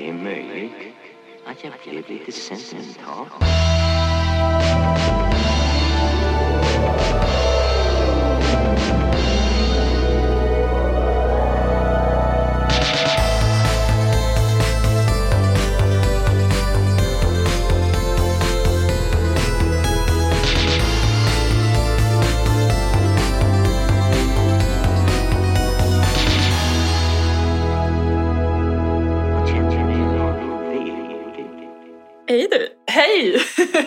Det är möjligt att jag blev.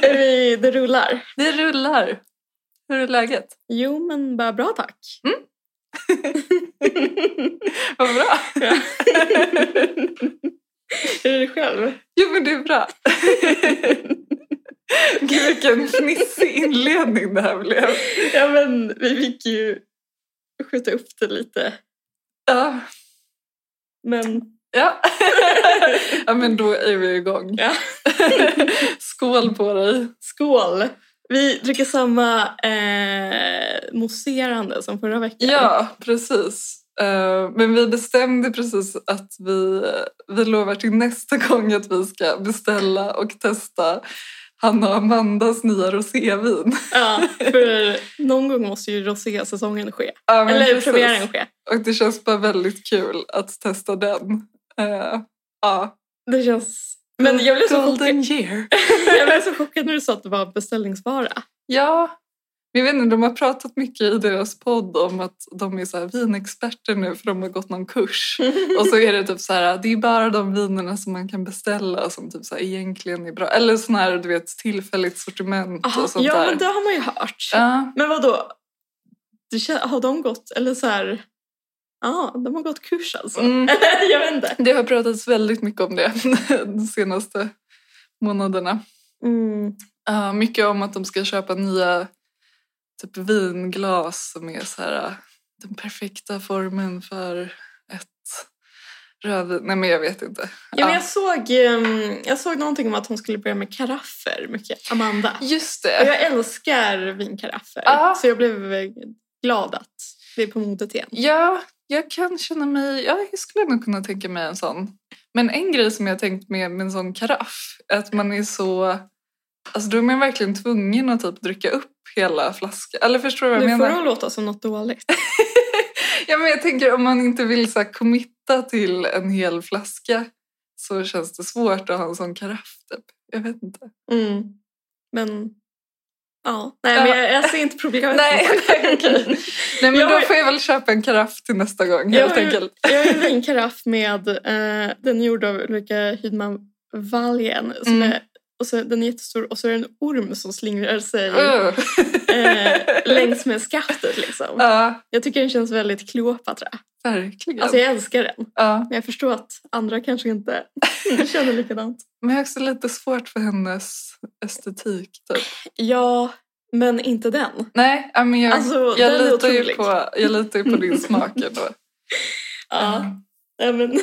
vi, det rullar. Det rullar. Hur är läget? Jo, men bara bra tack. Vad bra. Hur är det själv? Jo, men det är bra. Gud, vilken fnissig inledning det här blev. Ja, men vi fick ju skjuta upp det lite. Ja, Men ja. ja men då är vi igång. ja, Skål på dig. skål! Vi dricker samma eh, mousserande som förra veckan. Ja, precis. Eh, Men vi bestämde precis att vi, vi lovar till nästa gång att vi ska beställa och testa Hanna och Amandas nya rosévin. ja, för någon gång måste ju rosésäsongen ske. Ja, Eller premiären ske. Och det känns bara väldigt kul att testa den. Eh, ja. Det känns... Men jag blev, så chockad, jag blev så chockad när du sa att det var beställningsvara. Ja, jag vet inte, de har pratat mycket i deras podd om att de är så här vinexperter nu för de har gått någon kurs. Och så är det typ så här, det är bara de vinerna som man kan beställa som typ så här egentligen är bra. Eller sån här, du vet, tillfälligt sortiment Aha, och sånt ja, där. men det har man ju hört. Ja, Men vad då? Har de gått, eller så här... Ja, de har gått kurs alltså. Mm. jag vet inte. det har pratats väldigt mycket om det de senaste månaderna. Mm. Ja, mycket om att de ska köpa nya typ vinglas som är så här, den perfekta formen för ett rödvin. Nej men jag vet inte. Ja, men jag, såg, ehm, jag såg någonting om att hon skulle börja med karaffer, mycket Amanda. Just Och det. jag älskar vinkaraffer, Ja. så jag blev glad att det är på modet igen. Ja, jag kan känna mig... Ja, jag skulle nog kunna tänka mig en sån. Men en grej som jag tänkt med med en sån karaff är att man är så... Alltså då är man verkligen tvungen att typ dricka upp hela flaskan. Eller förstår du vad jag Nu får menar? det låta som något dåligt. Ja, men jag tänker om man inte vill så här, committa till en hel flaska så känns det svårt att ha en sån karaff. Typ. Jag vet inte. Mm. Men, ja. Nej, men jag, jag ser inte problemet. Nej, nej, okej. Nej, men Jag då får jag väl köpa en karaff till nästa gång Jag helt enkelt. Jag har en vinkaraff med, eh, den är gjord av Ulrika Hydman Wallien. Som Mm. är, och så, den är jättestor och så är det en orm som slingrar sig Uh. eh, längs med skaftet. Liksom. Ja, Jag tycker den känns väldigt Kleopatra. verkligen. Alltså jag älskar den. ja. Men jag förstår att andra kanske inte känner likadant. Men jag har också lite svårt för hennes estetik. Typ. Ja, men inte den. Nej, men jag, Alltså, jag, den litar ju på, jag litar ju på din smak ändå. Ja. Men, Ja. men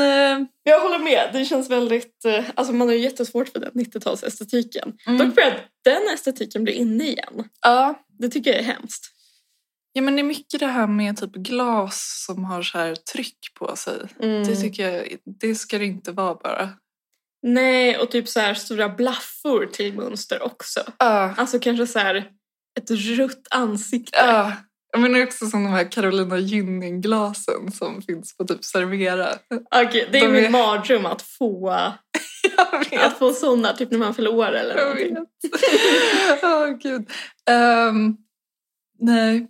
eh, jag håller med. Det känns väldigt... eh, Alltså man har ju jättesvårt för den 90-talsestetiken. Mm. Dock börjar den estetiken bli inne igen. ja, Det tycker jag är hemskt. Ja, men det är mycket det här med typ glas som har så här tryck på sig. Mm. Det tycker jag, det ska det inte vara bara. Nej, och typ så här stora blaffor till mönster också. Ja, Alltså kanske så här ett rött ansikte. ja. Jag menar också som de här Carolina Gynning-glasen som finns på typ Servera. Okej, det är De min är- mardröm att få, att få sådana typ när man fyller år eller Jag någonting. vet. Åh, gud. Ehm, nej.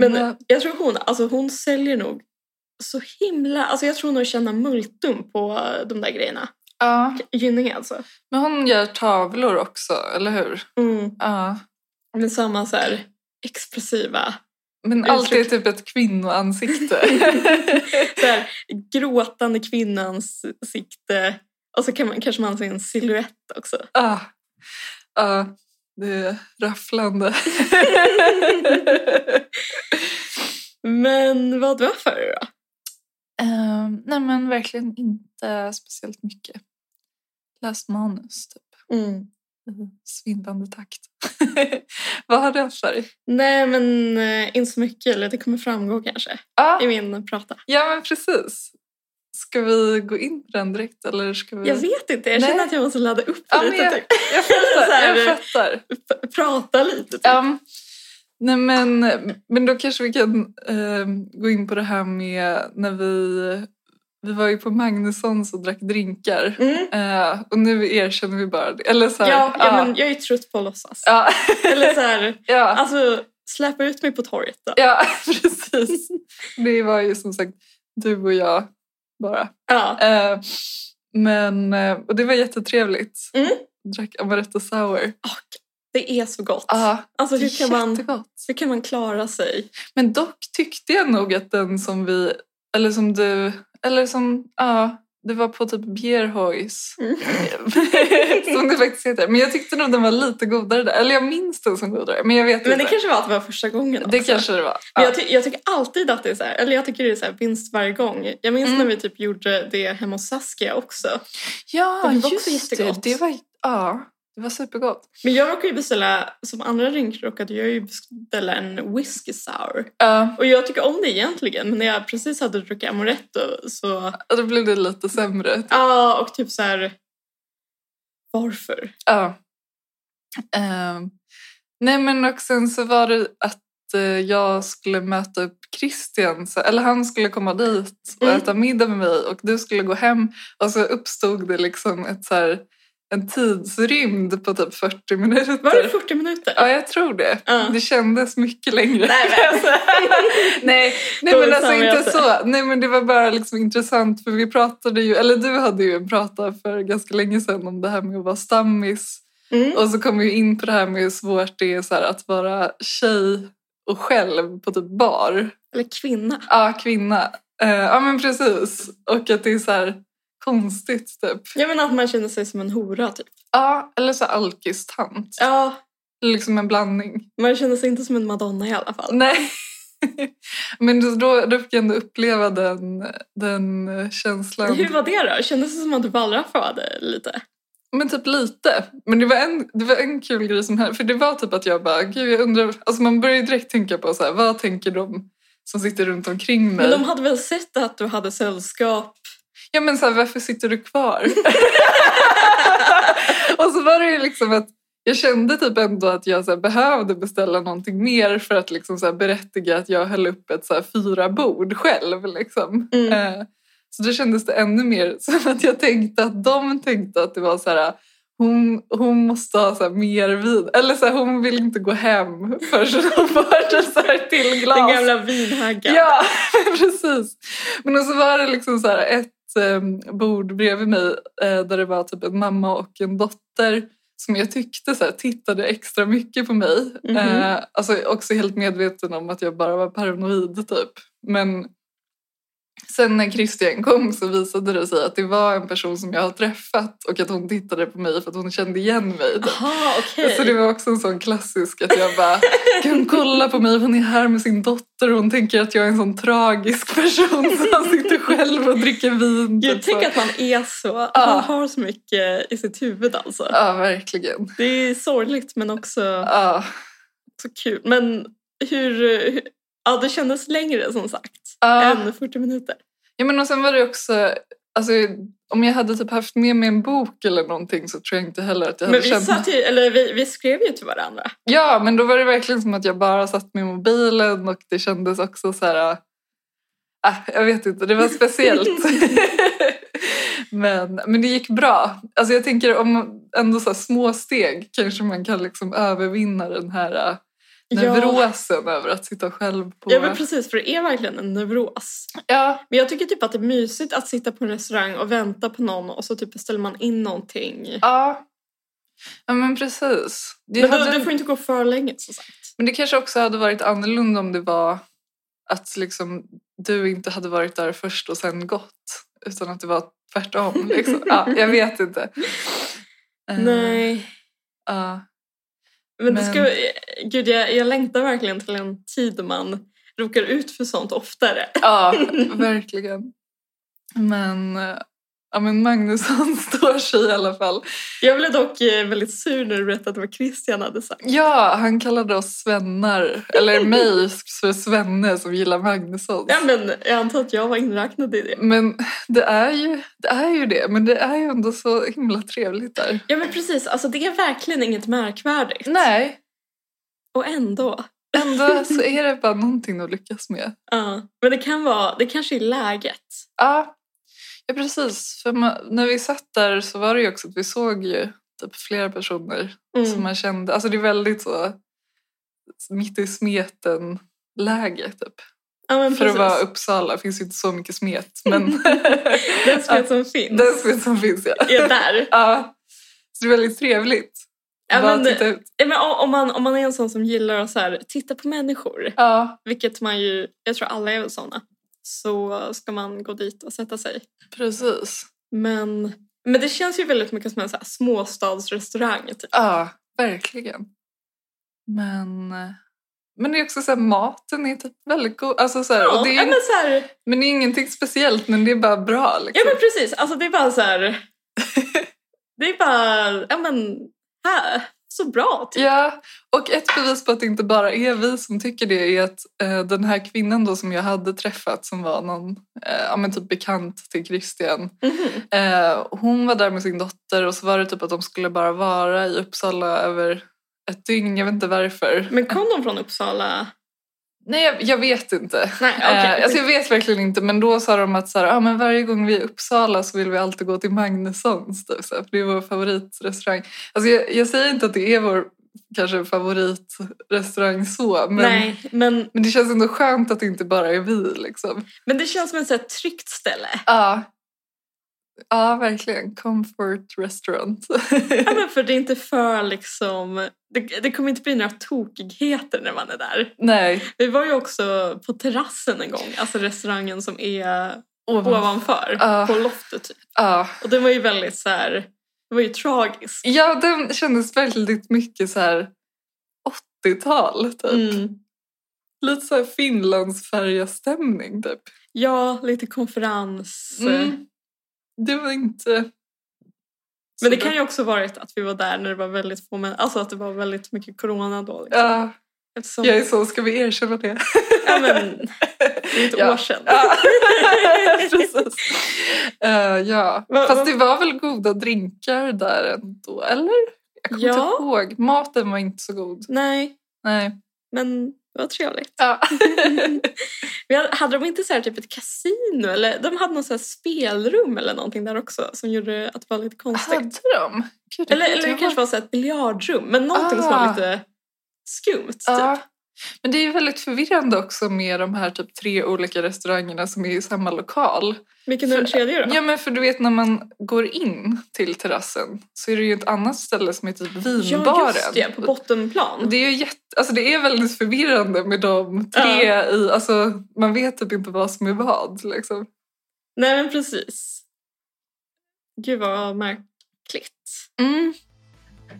Men jag tror hon, alltså hon säljer nog så himla... Alltså jag tror nog tjänar multum på de där grejerna. ja, Gynning alltså. men hon gör tavlor också, eller hur? Mm. Ja. Med samma så här expressiva, Men alltid typ ett kvinnoansikte. så här, gråtande kvinnans sikte. Och så kan man, kanske man se en silhuett också. Ja, ja, det är rafflande. Men vad varför då? Ehm, nej men verkligen inte speciellt mycket. Läst manus typ. Mm. svindlande takt. Vad har du haft för dig? Nej men eh, inte så mycket, eller det kommer framgå kanske Ja, i min prata. ja, men precis. Ska vi gå in på den direkt eller ska vi... Jag vet inte, jag Nej. känner att jag måste ladda upp Ja, lite. jag, typ. jag fattar. här, Jag fattar. P- Prata lite. Typ. Ja, nej men, men då kanske vi kan eh, gå in på det här med när vi... Vi var ju på Magnussons och drack drinkar. Mm. Eh, och nu erkänner vi bara det. Eller så här, Ja, ja, men jag är trött på att låtsas. ja, Eller så här, ja, alltså släppa ut mig på torget då. ja, precis. Det var ju som sagt du och jag bara. Ja. Eh, men, eh, och det var jättetrevligt. Mm. Drack amaretto sour. Och det är så gott. Ja, Alltså hur kan, man, hur kan man klara sig? Men dock tyckte jag nog att den som vi, eller som du, eller som, ja, det var på typ Bjerhojs. Mm. som det faktiskt heter. Men jag tyckte nog den var lite godare där. Eller jag minns den som godare. Men jag vet Men det inte. kanske var att det var första gången det också. kanske det var. Men Ja. jag, ty- jag tycker alltid att det är så här, eller jag tycker det är så här vinst varje gång. Jag minns Mm. när vi typ gjorde det hemma hos Saskia också. ja, det var också just det. jättegott. Det var, ja, det var supergott. Men jag råkade ju beställa, som andra drink råkade jag ju beställa en whisky sour. Ja, Och jag tycker om det egentligen, men när jag precis hade druckit amaretto så... och då blev det lite sämre. Ja, och typ så här... Varför? Ja. Ehm, nej men och sen så var det att eh, jag skulle möta upp Christian, eller han skulle komma dit och Mm. äta middag med mig och du skulle gå hem och så uppstod det liksom ett så här, en tidsrymd på typ 40 minuter. Var det 40 minuter? Ja, jag tror det. Ja. Det kändes mycket längre. Nej, men- nej, nej Dåligt men alltså inte så. Nej men det var bara liksom intressant för vi pratade ju, eller du hade ju en prata för ganska länge sedan om det här med att vara stammis. Mm. Och så kom vi in på det här med hur svårt det är så här, att vara tjej och själv på typ bar. Eller kvinna. Ja, kvinna. Eh, ja men precis. Och att det är så här konstigt typ. Jag menar att man känner sig som en hora typ. Ja, eller så alkistant. Ja, Liksom en blandning. man känner sig inte som en madonna i alla fall. Nej. Men då, då fick jag ändå uppleva den, den känslan. Hur var det då? Kändes det som att du wallraffade lite? Men typ lite. Men det var en, det var en kul grej som hände. För det var typ att jag bara, gud jag undrar. Alltså man börjar ju direkt tänka på så här, vad tänker de som sitter runt omkring mig? Men de hade väl sett att du hade sällskap? Ja men så här, varför sitter du kvar? och så var det ju liksom att jag kände typ ändå att jag så behövde beställa någonting mer för att liksom så här, berättiga att jag höll upp ett så fyra bord själv. Liksom. Mm. Eh, så då kändes det ännu mer som att jag tänkte att de tänkte att det var så här hon, hon måste ha så mer vin. Eller så här, hon vill inte gå hem förrän hon får så här till glas. Den gamla vinhaggan. Ja, precis. Men så var det liksom så här ett eh, bord bredvid mig eh, där det var typ en mamma och en dotter som jag tyckte så här, tittade extra mycket på mig. Mhm. Eh, alltså också helt medveten om att jag bara var paranoid typ. Men sen när Christian kom så visade det sig att det var en person som jag har träffat och att hon tittade på mig för att hon kände igen mig. Jaha, okej. Så det var också en sån klassisk att jag bara, kan hon kolla på mig? Hon är här med sin dotter och hon tänker att jag är en sån tragisk person som sitter själv och dricker vin. Gud, tänk så. att man är så. Ja. man har så mycket i sitt huvud alltså. Ja, verkligen. Det är sorgligt men också Ja, så kul. Men hur... Ja, det kändes längre som sagt. ja. Än 40 minuter. ja men och sen var det också, alltså, om jag hade typ haft med mig en bok eller någonting så tror jag inte heller att jag hade Men vi, känt ju, eller vi, vi skrev ju till varandra. Ja, men då var det verkligen som att jag bara satt med mobilen och det kändes också så här... Äh, jag vet inte, det var speciellt. men, men det gick bra. Alltså jag tänker om ändå så små steg kanske man kan liksom övervinna den här äh, Ja. neurosen över att sitta själv på... Ja men precis, för det är verkligen en neuros. Ja, Men jag tycker typ att det är mysigt att sitta på en restaurang och vänta på någon och så typ beställer man in någonting. ja. ja men precis. Det Men hade... du, du får inte gå för länge som sagt. Men det kanske också hade varit annorlunda om det var att liksom, du inte hade varit där först och sen gått. Utan att det var tvärtom. Liksom. Ja, jag vet inte. Eh, Nej. ja. Men, det Men- ska, gud, jag, jag längtar verkligen till en tid då man råkar ut för sånt oftare. ja, verkligen. Men, eh, Ja men Magnusson står sig i alla fall. Jag blev dock eh, väldigt sur när du berättade var Christian hade sagt. Ja, han kallade oss svennar. Eller mig för svenne som gillar Magnusson. Ja, men jag antar att jag var inräknad i det. Men det är, ju, det är ju det. Men det är ju ändå så himla trevligt där. Ja men precis, alltså det är verkligen inget märkvärdigt. Nej, Och ändå. ändå så är det bara någonting att lyckas med. Ja. Men det kan vara, det kanske är läget. Ja, ja precis. För man, när vi satt där så var det ju också att vi såg ju typ flera personer Mm. som man kände. Alltså det är väldigt så mitt i smeten läge typ. Ja, För att vara Uppsala finns ju inte så mycket smet. Men Den smet som finns den smet som finns ja. är där. ja. Så det är väldigt trevligt. Ja, Bara men- titta ut. Ja, men om, om, man, om man är en sån som gillar att så här, titta på människor, Ja, vilket man ju, jag tror alla är väl såna, så ska man gå dit och sätta sig. precis. Men, men det känns ju väldigt mycket som en så här småstadsrestaurang. Typ. Ja, verkligen. Men, men det är också så här, maten är typ väldigt god. Alltså så här, Ja, och det är, ja, men så här, men det är ingenting speciellt men det är bara bra. ja Liksom. men precis, alltså det är bara så här, det är bara, ja men här, så bra typ. Ja, och ett bevis på att det inte bara är vi som tycker det är att eh, den här kvinnan då som jag hade träffat som var någon eh, ja, men typ bekant till Christian. Mhm. Eh, hon var där med sin dotter och så var det typ att de skulle bara vara i Uppsala över ett dygn. Jag vet inte varför. Men kom de från Uppsala? Nej, jag, jag vet inte. Nej. Eh, alltså jag vet verkligen inte, men då sa de att så här, ah, men varje gång vi är i Uppsala så vill vi alltid gå till Magnussons. Typ, så här, för det är vår favoritrestaurang. Alltså jag, jag säger inte att det är vår kanske favoritrestaurang så, men, Nej, men, men det känns ändå skönt att det inte bara är vi. Liksom. men det känns som ett så tryggt ställe. Ja. Ja, verkligen. Comfort restaurant. Ja, men för det är inte för liksom, det, det kommer inte bli några tokigheter när man är där. Nej. Vi var ju också på terrassen en gång, alltså restaurangen som är Ovan. ovanför, Ja. på loftet typ. Ja. Och den var ju väldigt så här, det var ju tragiskt. ja, den kändes väldigt mycket så här 80-tal. Typ. Mm. Lite så här Finlandsfärja-stämning typ. Ja, lite konferens. Mm. Det var inte... Men det kan ju också varit att vi var där när det var väldigt få män, alltså att det var väldigt mycket corona då. Liksom. Ja, Eftersom, jag är så. Ska vi erkänna det? ja, men, det är ett Ja. år sedan. Ja, precis. Eh, ja. Va- Fast det var väl goda drinkar där ändå, eller? Jag kommer Ja. inte ihåg. Maten var inte så god. Nej, Nej. men var trevligt. Ja. Hade, de inte så typ ett kasino eller de hade något så spelrum eller någonting där också som gjorde att det var lite konstigt. Hade de? Gud, Eller, eller det kanske var så ett biljardrum men någonting som Ah. var lite skumt typ. Ja. Men det är ju väldigt förvirrande också med de här typ tre olika restaurangerna som är i samma lokal. Vilken är den tredje då? Ja men för du vet när man går in till terrassen så är det ju ett annat ställe som är typ vinbaren. Ja, just det, på bottenplan. Det är ju jätte, alltså det är väldigt förvirrande med de tre i, alltså man vet typ inte vad som är vad liksom. Nej men precis. Gud vad märkligt. Mm.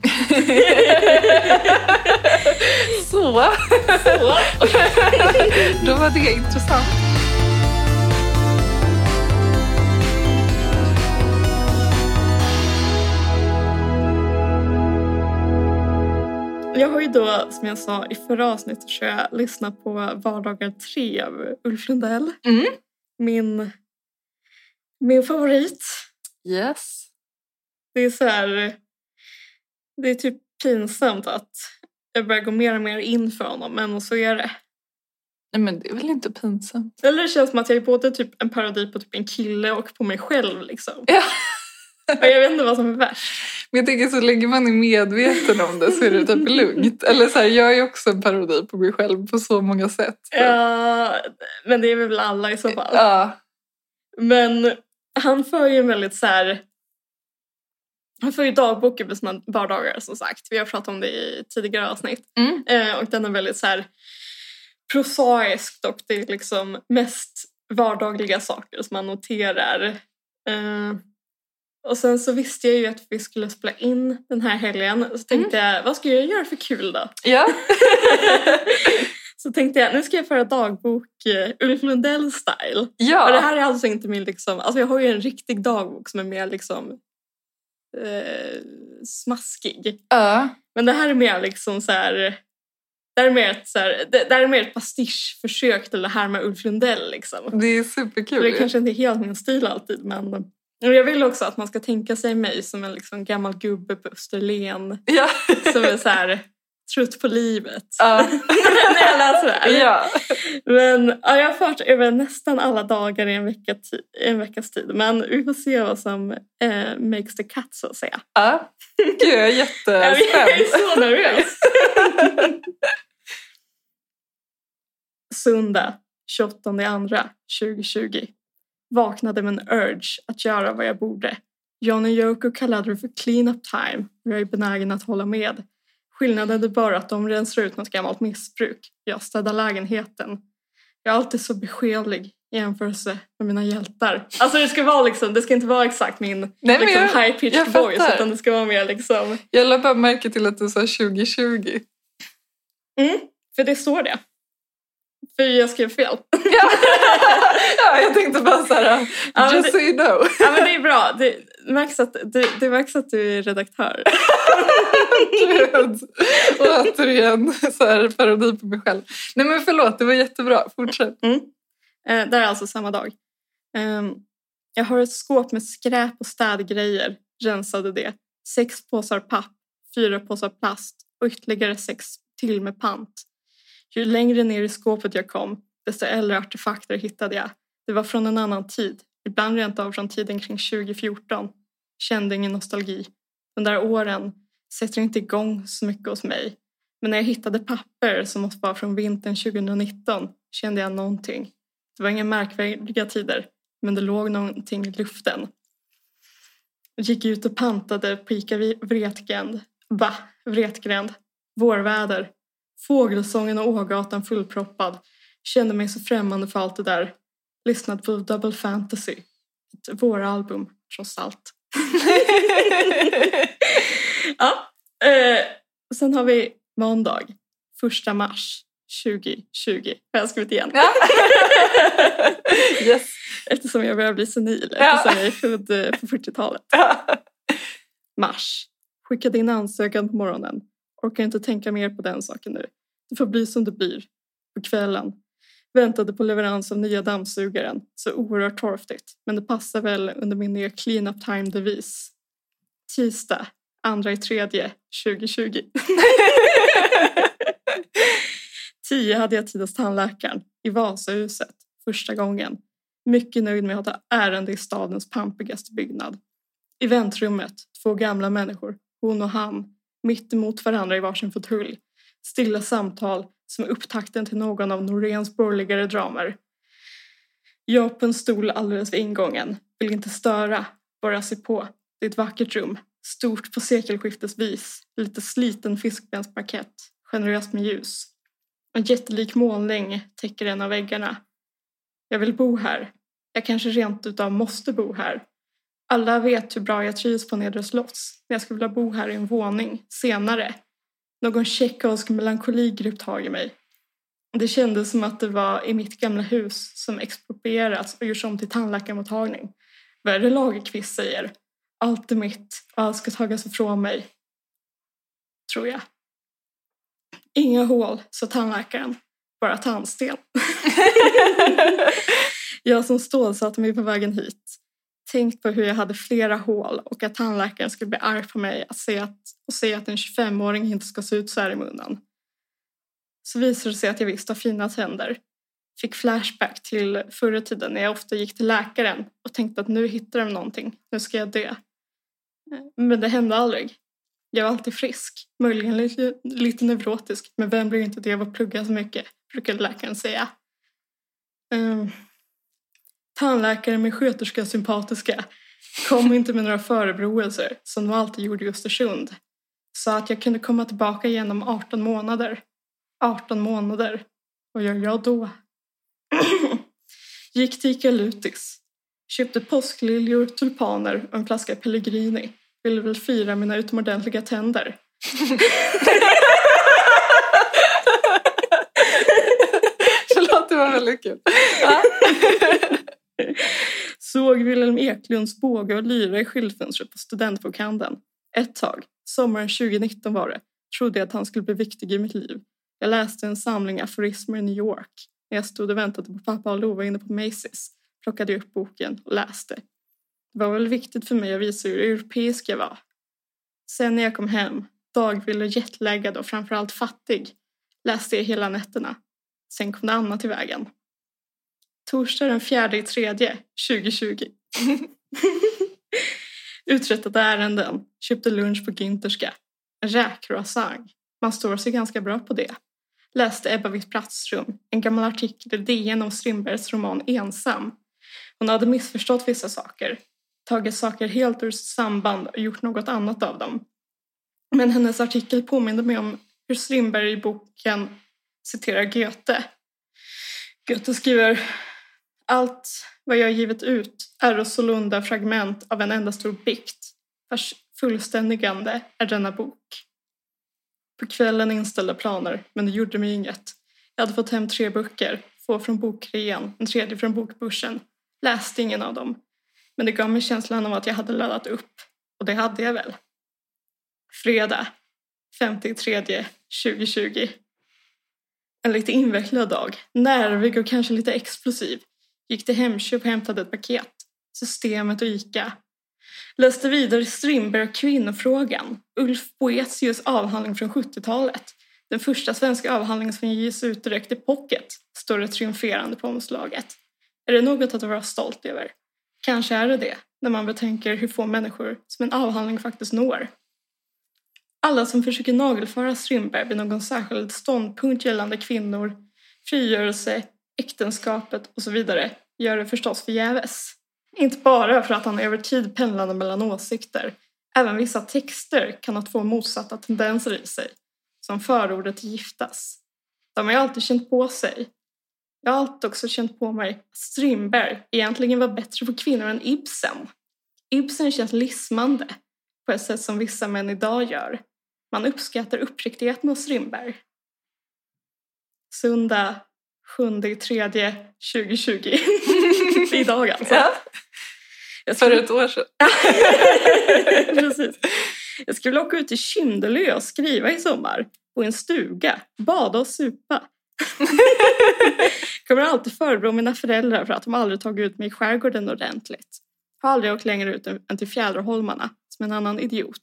så, då var det intressant. Jag har ju då, som jag sa i förra avsnittet, så jag lyssnat på Vardagar 3 av Ulf Lundell. Mm. Min, min favorit. Yes. Det är så här... Det är typ pinsamt att jag börjar gå mer och mer in för honom, men så är det. Nej men det är väl inte pinsamt? Eller det känns som att jag är både typ en parodi på typ en kille och på mig själv liksom. Ja. Och jag vet inte vad som är värst. Men jag tänker så länge man är medveten om det så är det typ lugnt. Eller så här, jag är också en parodi på mig själv på så många sätt. Ja, men det är väl alla i så fall. Ja. Men han för ju en väldigt så här... Han för ju dagbok över sina vardagar som sagt. Vi har pratat om det i tidigare avsnitt. Mm. Eh, och den är väldigt så här prosaisk och det är liksom mest vardagliga saker som man noterar. Eh, och sen så visste jag ju att vi skulle spela in den här helgen. Så tänkte jag, vad ska jag göra för kul då? Ja. så tänkte jag nu ska jag föra dagbok uh, Ulf Lundell-style. Ja. Och det här är alltså inte min liksom, alltså jag har ju en riktig dagbok som är mer liksom eh, smaskig. Ja. Men det här är mer liksom så här, det här är mer ett, så här, det, det är mer ett pastischförsök till det här med Ulf Lundell liksom. Det är superkul. det ju. kanske inte är helt min stil alltid men jag vill också att man ska tänka sig mig som en liksom gammal gubbe på Österlen Ja. som är så här trött på livet. Ja. När jag läser det här. ja. Men ja, jag har fört över nästan alla dagar i en, vecka en veckas tid. Men vi får se vad som eh, makes the cut så att säga. ja. Gud, jag är Jag är jättespänd. så nervös. Söndag 28 andra 2020. Vaknade med en urge att göra vad jag borde. John och Yoko kallade det för clean up time och jag är benägen att hålla med. Skillnaden är bara att de rensar ut något gammalt missbruk. Jag städar lägenheten. Jag är alltid så beskedlig i jämförelse med mina hjältar. Alltså det ska vara liksom, det ska inte vara exakt min Nej, liksom, jag- high pitched jag voice utan det ska vara mer liksom Jag lade bara märke till att du sa 2020. Mm, för det står det. För jag skrev fel. Ja, ja jag tänkte bara så här, Ja, just det- so you know. Ja, men det är bra. Det märks att, det, det märks att du är redaktör. Gud. Och återigen så här, parodi på mig själv. Nej men förlåt, det var jättebra. Fortsätt. Mm. Eh, det är alltså samma dag. Ehm, jag har ett skåp med skräp och städgrejer. Rensade det. Sex påsar papp, fyra påsar plast och ytterligare sex till med pant. Ju längre ner i skåpet jag kom, desto äldre artefakter hittade jag. Det var från en annan tid, ibland rent av från tiden kring 2014. Kände ingen nostalgi. De där åren sätter inte igång så mycket hos mig. Men när jag hittade papper som måste vara från vintern 2019 kände jag någonting. Det var inga märkvärdiga tider, men det låg någonting i luften. Jag gick ut och pantade på Ica Vretgränd. Va? Vretgränd. Vårväder. Fågelsången och Ågatan fullproppad. Kände mig så främmande för allt det där. Lyssnade på Double Fantasy. Ett våralbum, trots allt. ja. Eh, sen har vi måndag, första mars 2020. Har jag skrivit igen. Ja. yes. Eftersom jag börjar bli senil, Ja. eftersom jag är född eh, på 40-talet. Mars. Skickade in ansökan på morgonen. Orkar inte tänka mer på den saken nu. Det får bli som det blir. På kvällen. Väntade på leverans av nya dammsugaren. Så oerhört torftigt. Men det passar väl under min nya clean up time-devis. Tisdag, andra i tredje, 2020. Tio hade jag tid hos tandläkaren i Vasahuset första gången. Mycket nöjd med att ha ärende i stadens pampigaste byggnad. I väntrummet, två gamla människor, hon och han, mitt emot varandra i varsin fåtölj. Stilla samtal som upptakten till någon av Noréns borgerligare dramer. Jag på en stol alldeles vid ingången, vill inte störa, bara se på. Det är ett vackert rum, stort på sekelskiftesvis, lite sliten fiskbensparkett, generöst med ljus. En jättelik målning täcker en av väggarna. Jag vill bo här. Jag kanske rent utav måste bo här. Alla vet hur bra jag trivs på Nedre Slotts. Jag skulle vilja bo här i en våning, senare. Någon tjeckovsk melankoli grep tag i mig. Det kändes som att det var i mitt gamla hus som exproprierats och gjorts om till tandläkarmottagning. Vad är det Lagerkvist säger? Allt är mitt och allt ska tagas ifrån mig. Tror jag. Inga hål, sa tandläkaren. Bara tandsten. jag som stålsatte mig på vägen hit. Tänkt på hur jag hade flera hål och att tandläkaren skulle bli arg på mig att se att, och säga att en 25-åring inte ska se ut så här i munnen. Så visade det sig att jag visst har fina tänder. Fick flashback till förra tiden när jag ofta gick till läkaren och tänkte att nu hittar de någonting, nu ska jag dö. Men det hände aldrig. Jag var alltid frisk, möjligen lite, lite neurotisk, men vem blir inte det av att plugga så mycket, brukade läkaren säga. Um, tandläkare med sköterska sympatiska kom inte med några förebråelser som de alltid gjorde i Östersund. Sa att jag kunde komma tillbaka igen om 18 månader. 18 månader. Vad gör jag då? Gick till Ica Lutis. Köpte påskliljor, tulpaner och en flaska Pellegrini. Ville väl fira mina utomordentliga tänder. det var väldigt kul. Såg Wilhelm Eklunds båge och lyra i skyltfönstret på studentbokhandeln. Ett tag, sommaren 2019 var det, trodde jag att han skulle bli viktig i mitt liv. Jag läste en samling aforismer i New York. När jag stod och väntade på pappa och Lova inne på Macy's plockade jag upp boken och läste. Det var väl viktigt för mig att visa hur europeisk jag var. Sen när jag kom hem, dagvill och jetlaggad och framförallt fattig, läste jag hela nätterna. Sen kom det annat i vägen. Torsdag den fjärde i tredje 2020. Uträttade ärenden, köpte lunch på Günterska. En. Man står sig ganska bra på det. Läste Ebba Witt-Brattström, en gammal artikel i DN om Strindbergs roman Ensam. Hon hade missförstått vissa saker, tagit saker helt ur samband och gjort något annat av dem. Men hennes artikel påminde mig om hur Strindberg i boken citerar Goethe. Goethe skriver allt vad jag givit ut är sålunda fragment av en enda stor bikt, vars fullständigande är denna bok. På kvällen inställda planer, men det gjorde mig inget. Jag hade fått hem tre böcker, två från bokrean, en tredje från bokbörsen. Läste ingen av dem, men det gav mig känslan av att jag hade laddat upp, och det hade jag väl. Fredag, 53 2020. En lite invecklad dag, nervig och kanske lite explosiv gick till Hemköp och hämtade ett paket. Systemet och ICA. Läste vidare Strindberg och kvinnofrågan. Ulf Boetius avhandling från 70-talet. Den första svenska avhandlingen som ges ut direkt i pocket, står det triumferande på omslaget. Är det något att vara stolt över? Kanske är det det, när man betänker hur få människor som en avhandling faktiskt når. Alla som försöker nagelfara Strindberg vid någon särskild ståndpunkt gällande kvinnor, frigörelse, äktenskapet och så vidare gör det förstås förgäves. Inte bara för att han över tid pendlade mellan åsikter. Även vissa texter kan ha två motsatta tendenser i sig. Som förordet till Giftas. De har jag alltid känt på sig. Jag har alltid också känt på mig att Strindberg egentligen var bättre på kvinnor än Ibsen. Ibsen känns lismande på ett sätt som vissa män idag gör. Man uppskattar uppriktigheten hos Strindberg. Sunda. 7 tredje 2020. Idag alltså. Ja. Jag För skulle, ett år sedan. Precis. Jag skulle åka ut till Kindelö och skriva i sommar. På en stuga. Bada och supa. Kommer alltid förebrå mina föräldrar för att de aldrig tagit ut mig i skärgården ordentligt. Har aldrig åkt längre ut än till Fjäderholmarna, som en annan idiot.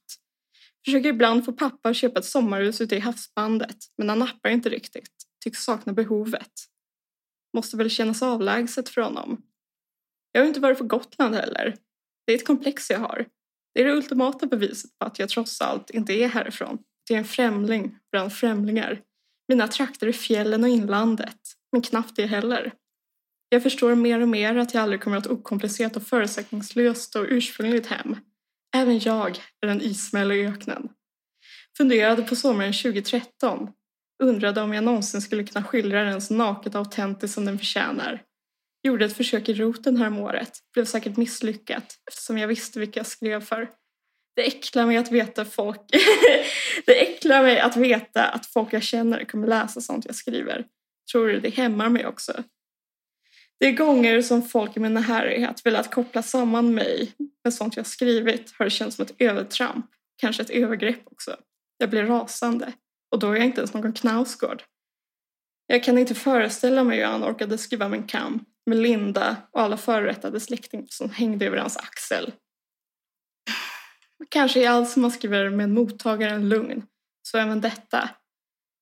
Försöker ibland få pappa att köpa ett sommarhus ute i havsbandet, men han nappar inte riktigt. Tycks sakna behovet. Måste väl kännas avlägset för honom. Jag har inte varit på Gotland heller. Det är ett komplex jag har. Det är det ultimata beviset på att jag trots allt inte är härifrån. Det är en främling bland främlingar. Mina trakter är fjällen och inlandet, men knappt det heller. Jag förstår mer och mer att jag aldrig kommer att okomplicerat och förutsättningslöst och ursprungligt hem. Även jag är en ismäll i öknen. Funderade på sommaren 2013. Undrade om jag någonsin skulle kunna skildra den så naket och autentiskt som den förtjänar. Gjorde ett försök i roten häromåret. Blev säkert misslyckat eftersom jag visste vilka jag skrev för. Det äcklar mig att veta folk... det äcklar mig att veta att folk jag känner kommer läsa sånt jag skriver. Tror du det hämmar mig också? Det är gånger som folk i min närhet velat koppla samman mig med sånt jag skrivit har det känts som ett övertramp. Kanske ett övergrepp också. Jag blir rasande. Och då är jag inte ens någon Knausgård. Jag kan inte föreställa mig hur han orkade skriva min kam med Linda och alla förrättade släktingar som hängde över hans axel. Kanske är allt som man skriver med mottagaren lugn, så även detta.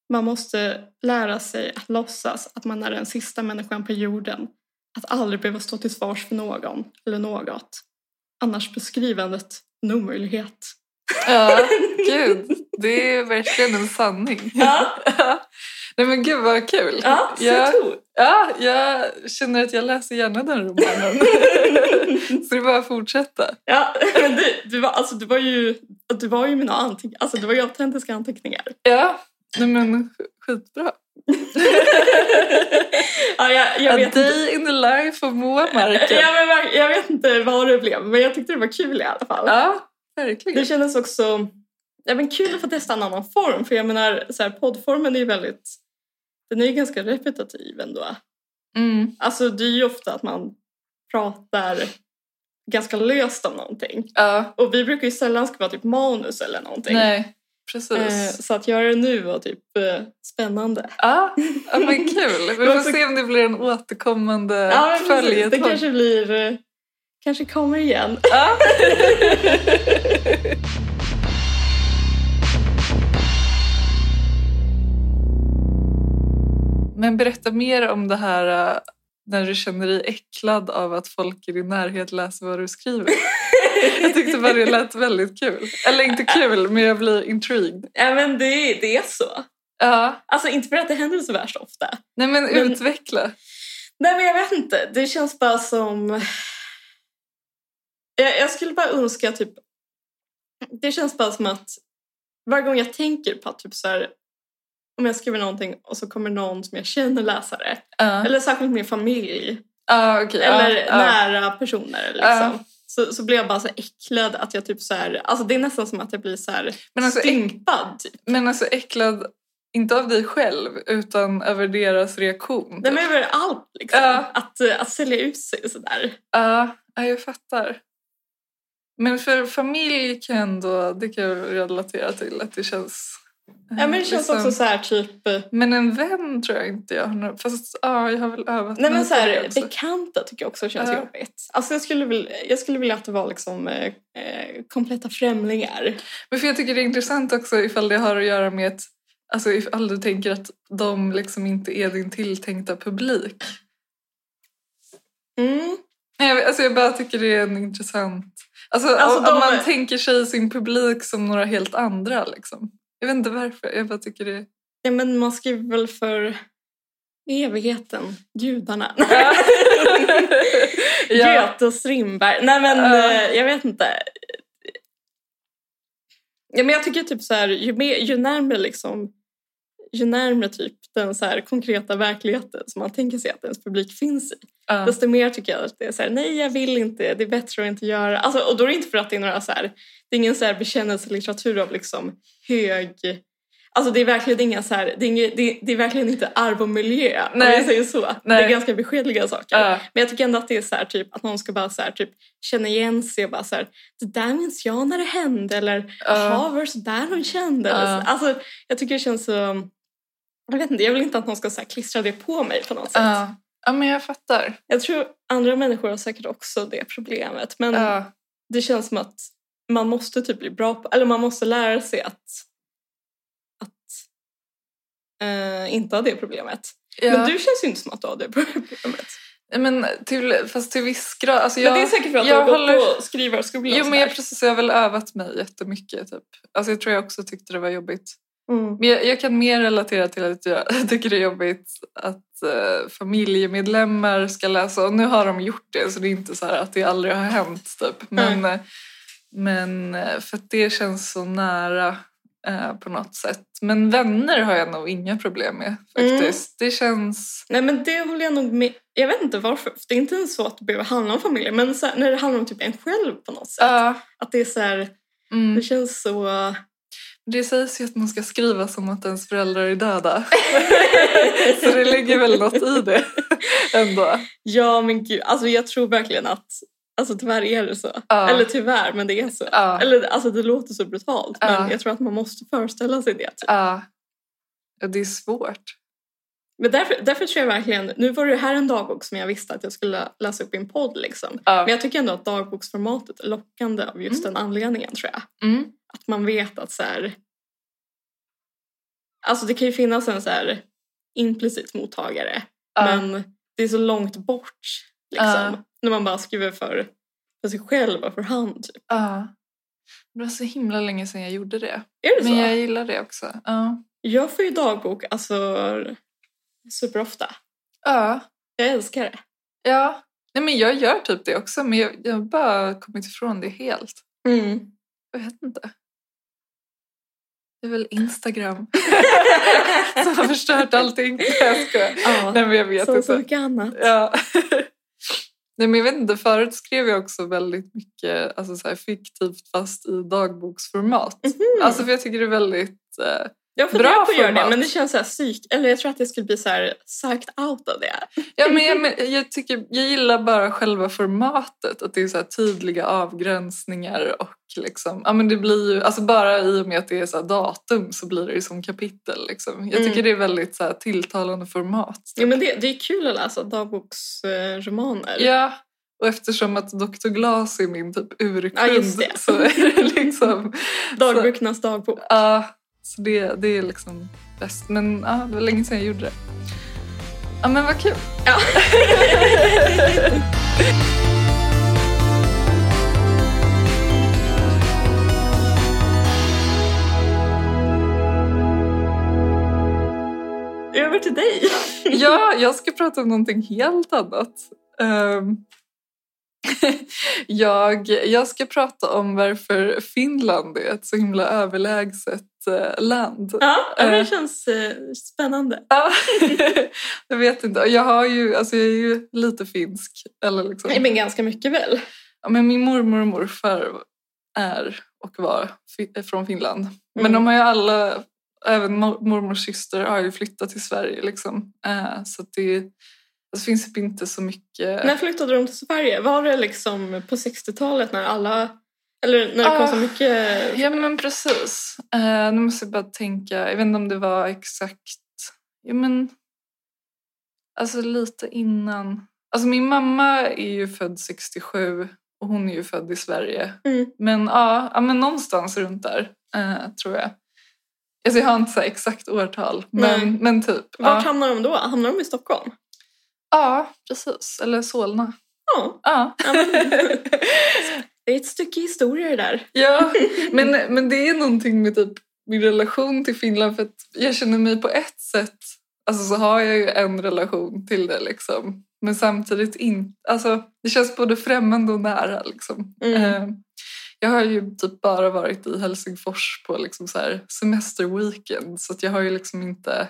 Man måste lära sig att låtsas att man är den sista människan på jorden. Att aldrig behöva stå till svars för någon eller något. Annars blir skrivandet en omöjlighet. Ja, gud. Det är verkligen en sanning. Ja. Nej men gud vad kul. Ja, så jag, ja, jag känner att jag läser gärna den romanen. Så det är bara att fortsätta. Ja, men du, du, var, alltså, du var ju, du var ju mina anteckningar, alltså det var ju autentiska anteckningar. Ja, nej men skitbra. ja, jag, jag, A vet inte, day in the life of Moa Marken. ja, men, jag vet inte vad det blev, men jag tyckte det var kul i alla fall. Ja, Det verkligen. kändes också ja, men kul att få testa en annan form, för jag menar så här, poddformen är ju väldigt, den är ju ganska repetitiv ändå. Mm. Alltså det är ju ofta att man pratar ganska löst om någonting. Ja, Och vi brukar ju sällan skriva typ manus eller någonting. nej, precis. Eh, så att göra det nu var typ eh, spännande. Ja, ja, men kul. Vi får se om det blir en återkommande Ja, precis. Det följetong. kanske blir... Kanske kommer igen. Ja. Men berätta mer om det här äh, när du känner dig äcklad av att folk i din närhet läser vad du skriver. Jag tyckte bara det lät väldigt kul. Eller inte kul, men jag blir intrigued. Ja men det, det är så. Ja, Alltså inte för att det händer så värst ofta. nej men Men- utveckla. Nej men jag vet inte. Det känns bara som... Jag, jag skulle bara önska typ... Det känns bara som att varje gång jag tänker på att typ så här, om jag skriver någonting och så kommer någon som jag känner läsa det. Ja, Eller särskilt min familj. okej. ja, eller ja. nära personer liksom. Så, så blir jag bara så äcklad att jag typ så här, alltså det är nästan som att jag blir så här Men alltså, stympad typ. Men alltså äcklad, inte av dig själv, utan över deras reaktion. Nej men över allt liksom. Att, att sälja ut sig sådär. Ja, jag fattar. Men för familj kan jag ändå, det kan jag relatera till att det känns... Ja men det känns liksom- också så här typ... Men en vän tror jag inte jag har. Fast ja, jag har väl övat Nej men så här, bekanta tycker jag också känns Ja. jobbigt. Alltså jag skulle, vilja, jag skulle vilja att det var liksom eh, eh, kompletta främlingar. Men för jag tycker det är intressant också ifall det har att göra med att Alltså ifall du tänker att de liksom inte är din tilltänkta publik. Mm. Nej, alltså jag bara tycker det är en intressant... Alltså, Alltså, om, de- om man tänker sig sin publik som några helt andra liksom. Jag vet inte varför, jag bara tycker det... Ja men man skriver väl för evigheten, gudarna. ja. Goethe och Strindberg. Nej men Ja. eh, jag vet inte. Ja, men jag tycker typ så här, ju, mer, ju närmare liksom ju närmare typ den så här konkreta verkligheten som man tänker sig att ens publik finns i. Ja. Desto mer tycker jag att det är så här, nej jag vill inte, det är bättre att inte göra. Alltså, och då är det inte för att det är några så här, det är ingen så här bekännelselitteratur av liksom hög, alltså det är verkligen inga så här, det är, inget, det, det är verkligen inte arv och miljö om Nej. jag säger så. Det Nej. är ganska beskedliga saker. Ja. Men jag tycker ändå att det är så här, typ, att någon ska bara så här, typ, känna igen sig och bara så här, det där minns jag när det hände eller jaha var det så där hon kände? Så. Alltså, jag tycker det känns så, jag vet inte, jag vill inte att någon ska så klistra det på mig på något sätt. Ja. ja, men jag fattar. Jag tror andra människor har säkert också det problemet men Ja. det känns som att man måste typ bli bra på, eller man måste lära sig att, att eh, inte ha det problemet. Ja. Men du känns ju inte som att du har det problemet. Men till, fast till viss grad. Alltså jag, men det är säkert för att du jag har gått håller- på skrivarskola Jo men jag, precis, jag har väl övat mig jättemycket. Typ. Alltså jag tror jag också tyckte det var jobbigt. Mm. Men jag, jag kan mer relatera till att jag tycker det är jobbigt att eh, familjemedlemmar ska läsa. Och nu har de gjort det så det är inte så här att det aldrig har hänt. Typ. Men, eh, men eh, för att det känns så nära eh, på något sätt. Men vänner har jag nog inga problem med faktiskt. Det känns... Nej men det håller jag nog med. Jag vet inte varför. för Det är inte ens så att det behöver handla om familjen. Men här, när det handlar om typ en själv på något sätt. Ja, Att det är så här, mm. det känns så... Det sägs ju att man ska skriva som att ens föräldrar är döda. så det ligger väl något i det ändå. Ja men gud, alltså jag tror verkligen att Alltså tyvärr är det så. Ja. Eller tyvärr, men det är så. Ja. Eller alltså det låter så brutalt men Ja. jag tror att man måste föreställa sig det. Typ. Ja. det är svårt. Men därför, därför tror jag verkligen, nu var det här en dagbok som jag visste att jag skulle läsa upp i en podd liksom. Men jag tycker ändå att dagboksformatet är lockande av just den anledningen tror jag. Mm. Att man vet att så här. Alltså det kan ju finnas en så här implicit mottagare. Ja. Men det är så långt bort liksom. Ja. När man bara skriver för, för sig själv och för hand. Typ. Ja. Det var så himla länge sedan jag gjorde det. Är det så? Men jag gillar det också. Ja. Jag får ju dagbok alltså superofta. Ja. Jag älskar det. ja. Nej, men jag gör typ det också men jag, jag har bara kommit ifrån det helt. Mm. Jag vet inte. Det är väl Instagram som har förstört allting. Jag skojar. Ja, Nej, men jag vet så inte. mycket annat. Ja. Nej, men jag vet inte, förut skrev jag också väldigt mycket alltså, så här, fiktivt fast i dagboksformat. Mhm. Alltså för jag tycker det är väldigt... Eh, Jag funderat på att göra det men det känns så här psyk... Eller jag tror att jag skulle bli så här psyched out av det. Ja, men jag, men jag, tycker, jag gillar bara själva formatet, att det är så tydliga avgränsningar och liksom, ja, men det blir ju, alltså bara i och med att det är så datum så blir det ju som kapitel. Liksom. Jag Mm. tycker det är väldigt så tilltalande format. Ja, men det, det är kul att läsa dagboksromaner. Ja, och eftersom att Dr. Glas är min typ urkund Ja, det. så är det liksom... Dagböckernas dagbok. Ja, så det, det är liksom bäst. Men ja, det var länge sedan jag gjorde det. Ja, men vad kul. Ja. Över till dig. Ja, jag ska prata om någonting helt annat. Ehm, jag, jag ska prata om varför Finland är ett så himla överlägset eh, land. Ja, det Eh. känns eh, spännande. Ja, jag vet inte. Jag, har ju, alltså jag är ju lite finsk. Eller liksom. Nej, men ganska mycket väl. ja, men min mormor och morfar är och var från Finland. Men Mm. de har ju alla, även mor- mormors syster har ju flyttat till Sverige. Liksom. Så det, det finns typ inte så mycket... När flyttade de till Sverige? Var det liksom på 60-talet när alla... Eller när det kom Ah, så mycket... Ja men precis. Uh, nu måste jag bara tänka, jag vet inte om det var exakt, ja men alltså lite innan. Alltså min mamma är ju född 67 och hon är ju född i Sverige. Mm. Men ja, ja men någonstans runt där eh, tror jag. Alltså jag har inte så exakt årtal Nej. men, men typ. Vart ja. hamnar de då? Hamnar de i Stockholm? Ja precis, eller Solna. Ja. Ja. det är ett stycke historia det där. Ja, men, men det är någonting med typ min relation till Finland för att jag känner mig på ett sätt, alltså så har jag ju en relation till det liksom. Men samtidigt inte, alltså det känns både främmande och nära liksom. Mm. Eh, Jag har ju typ bara varit i Helsingfors på liksom så här semesterweekend så jag har ju liksom inte,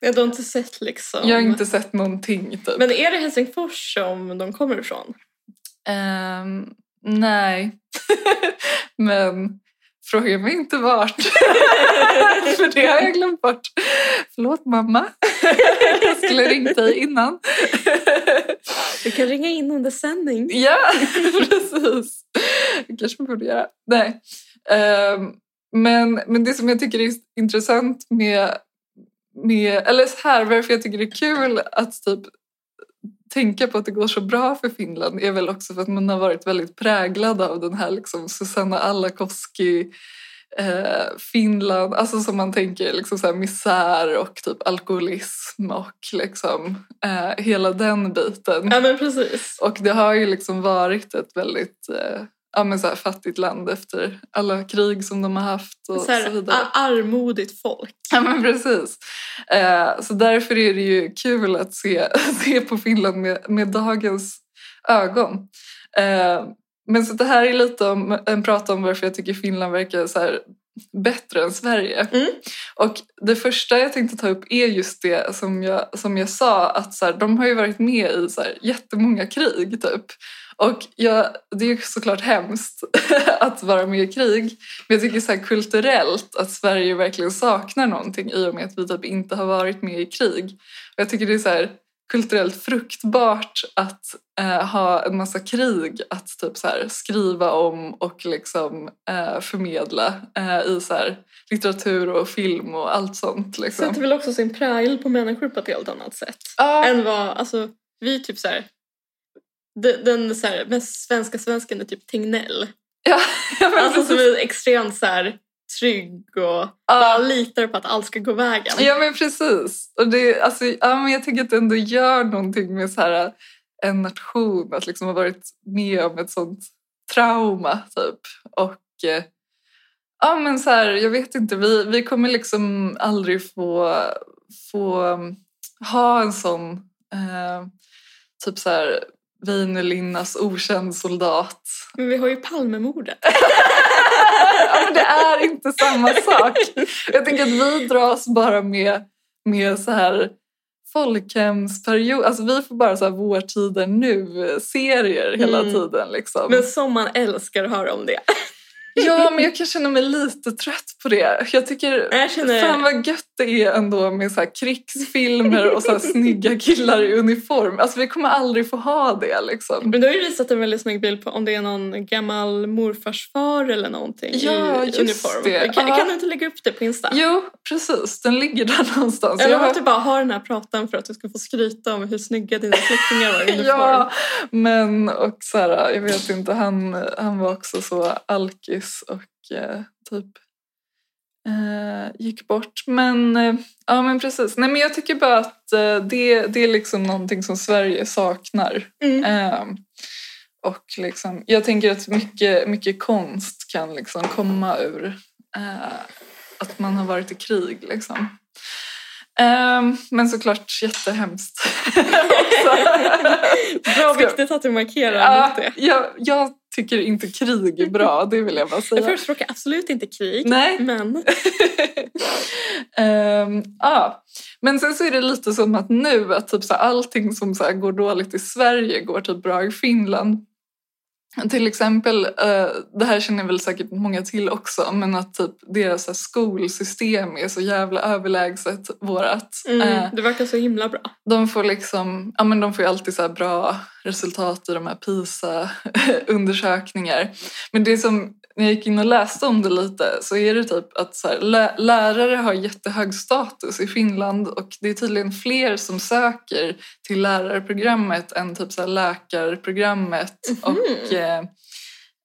Jag har inte sett liksom. jag har inte sett någonting typ. Men är det Helsingfors som de kommer ifrån? Ehm, nej. Men fråga mig inte vart. För det har jag glömt bort. Förlåt mamma. jag skulle ringt dig innan. Du kan ringa in under sändning. ja, precis. Det kanske man borde göra. Nej. Ehm, men, men det som jag tycker är intressant med, med eller så här, varför jag tycker det är kul att typ tänka på att det går så bra för Finland är väl också för att man har varit väldigt präglad av den här liksom Susanna Alakoski eh, Finland, alltså som man tänker liksom så här misär och typ alkoholism och liksom eh, hela den biten. Ja men precis. Och det har ju liksom varit ett väldigt eh, ja, men så här fattigt land efter alla krig som de har haft och Så så, här, vidare. a- armodigt folk. Ja men precis. Eh, så därför är det ju kul att se, se på Finland med, med dagens ögon. Eh, men så det här är lite om en prat om varför jag tycker Finland verkar så här bättre än Sverige. Mm. Och det första jag tänkte ta upp är just det som jag, som jag sa att så här, de har ju varit med i så här, jättemånga krig typ. Och jag, det är ju såklart hemskt att vara med i krig men jag tycker så här kulturellt att Sverige verkligen saknar någonting i och med att vi typ inte har varit med i krig. Och jag tycker det är så här kulturellt fruktbart att eh, ha en massa krig att typ så här skriva om och liksom eh, förmedla eh, i så här litteratur och film och allt sånt. Liksom. Sätter väl också sin prägel på människor på ett helt annat sätt. Ja, Än vad, alltså vi typ så här. Den, den så här, mest svenska svensken är typ Tegnell. ja, Alltså som är extremt så här trygg och Ja. bara litar på att allt ska gå vägen. Ja men precis. Och det, alltså, ja, men jag tycker att det ändå gör någonting med så här, en nation att liksom ha varit med om ett sånt trauma typ. Och eh, ja men så här, jag vet inte, vi, vi kommer liksom aldrig få, få um, ha en sån eh, typ så här Väinö Linnas okänd soldat Men vi har ju Palmemordet. ja, det är inte samma sak. Jag tänker att vi dras bara med, med så här folkhemsperiod. Alltså vi får bara så här vår tiden nu-serier hela Mm. tiden. Liksom. Men som man älskar att höra om det. Ja, men jag kan känna mig lite trött på det. Jag tycker, Jag känner- fan vad gött det är ändå med så krigsfilmer och så här snygga killar i uniform. Alltså vi kommer aldrig få ha det liksom. Men du har ju visat en väldigt snygg bild på om det är någon gammal morfars far eller någonting Ja, i just uniform. det. Kan, Ja. kan du inte lägga upp det på Insta? Jo, precis. Den ligger där någonstans. Eller Jag har- att du bara har den här pratan för att du ska få skryta om hur snygga dina släktingar var i uniform. Ja, men och så här, jag vet inte, han, han var också så alkis och eh, typ eh, gick bort. Men eh, ja, men precis. Nej, men jag tycker bara att eh, det, det är liksom någonting som Sverige saknar. Mm. Eh, och liksom, jag tänker att mycket, mycket konst kan liksom komma ur eh, att man har varit i krig. Liksom. Ehm, men såklart jättehemskt. Bra Ska- viktigt att du markerar Ja, mot det. jag, jag tycker inte krig är bra, det vill jag bara Jag säga. förespråkar absolut inte krig. Nej. Men Ehm, ja. Men sen så är det lite som att nu att typ så här, allting som så här går dåligt i Sverige går typ bra i Finland. Till exempel, eh, det här känner väl säkert många till också, men att typ deras skolsystem är så jävla överlägset vårat. mm, Eh, det verkar så himla bra. de får liksom, ja men de får ju alltid så bra resultat i de här PISA-undersökningar. Men det som, när jag gick in och läste om det lite så är det typ att så här, lä- lärare har jättehög status i Finland och det är tydligen fler som söker till lärarprogrammet än typ så här läkarprogrammet och eh,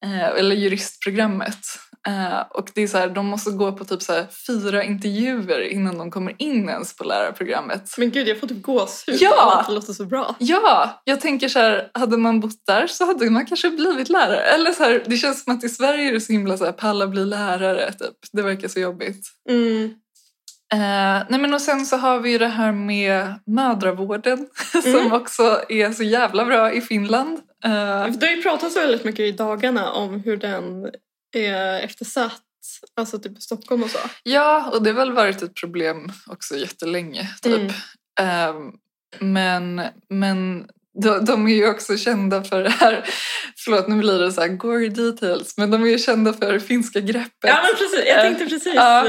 eh, eller juristprogrammet. Eh, och det är så här, de måste gå på typ så här fyra intervjuer innan de kommer in ens på lärarprogrammet. Men gud, jag får typ gåshud Ja! av att det låter så bra. Ja, jag tänker så här, hade man bott där så hade man kanske blivit lärare. Eller så här, det känns som att i Sverige är det så himla så här, palla bli lärare, typ. Det verkar så jobbigt. Mm. Eh, nej men och sen så har vi ju det här med mödravården som Mm. också är så jävla bra i Finland. Eh, Det har ju pratats väldigt mycket i dagarna om hur den är eftersatt. Alltså typ Stockholm och så. ja, och det har väl varit ett problem också jättelänge, typ. Mm. Eh, men, men de, de är ju också kända för det här, förlåt nu blir det så här gory details, men de är ju kända för det finska greppet. Ja men precis, jag tänkte precis. Ja.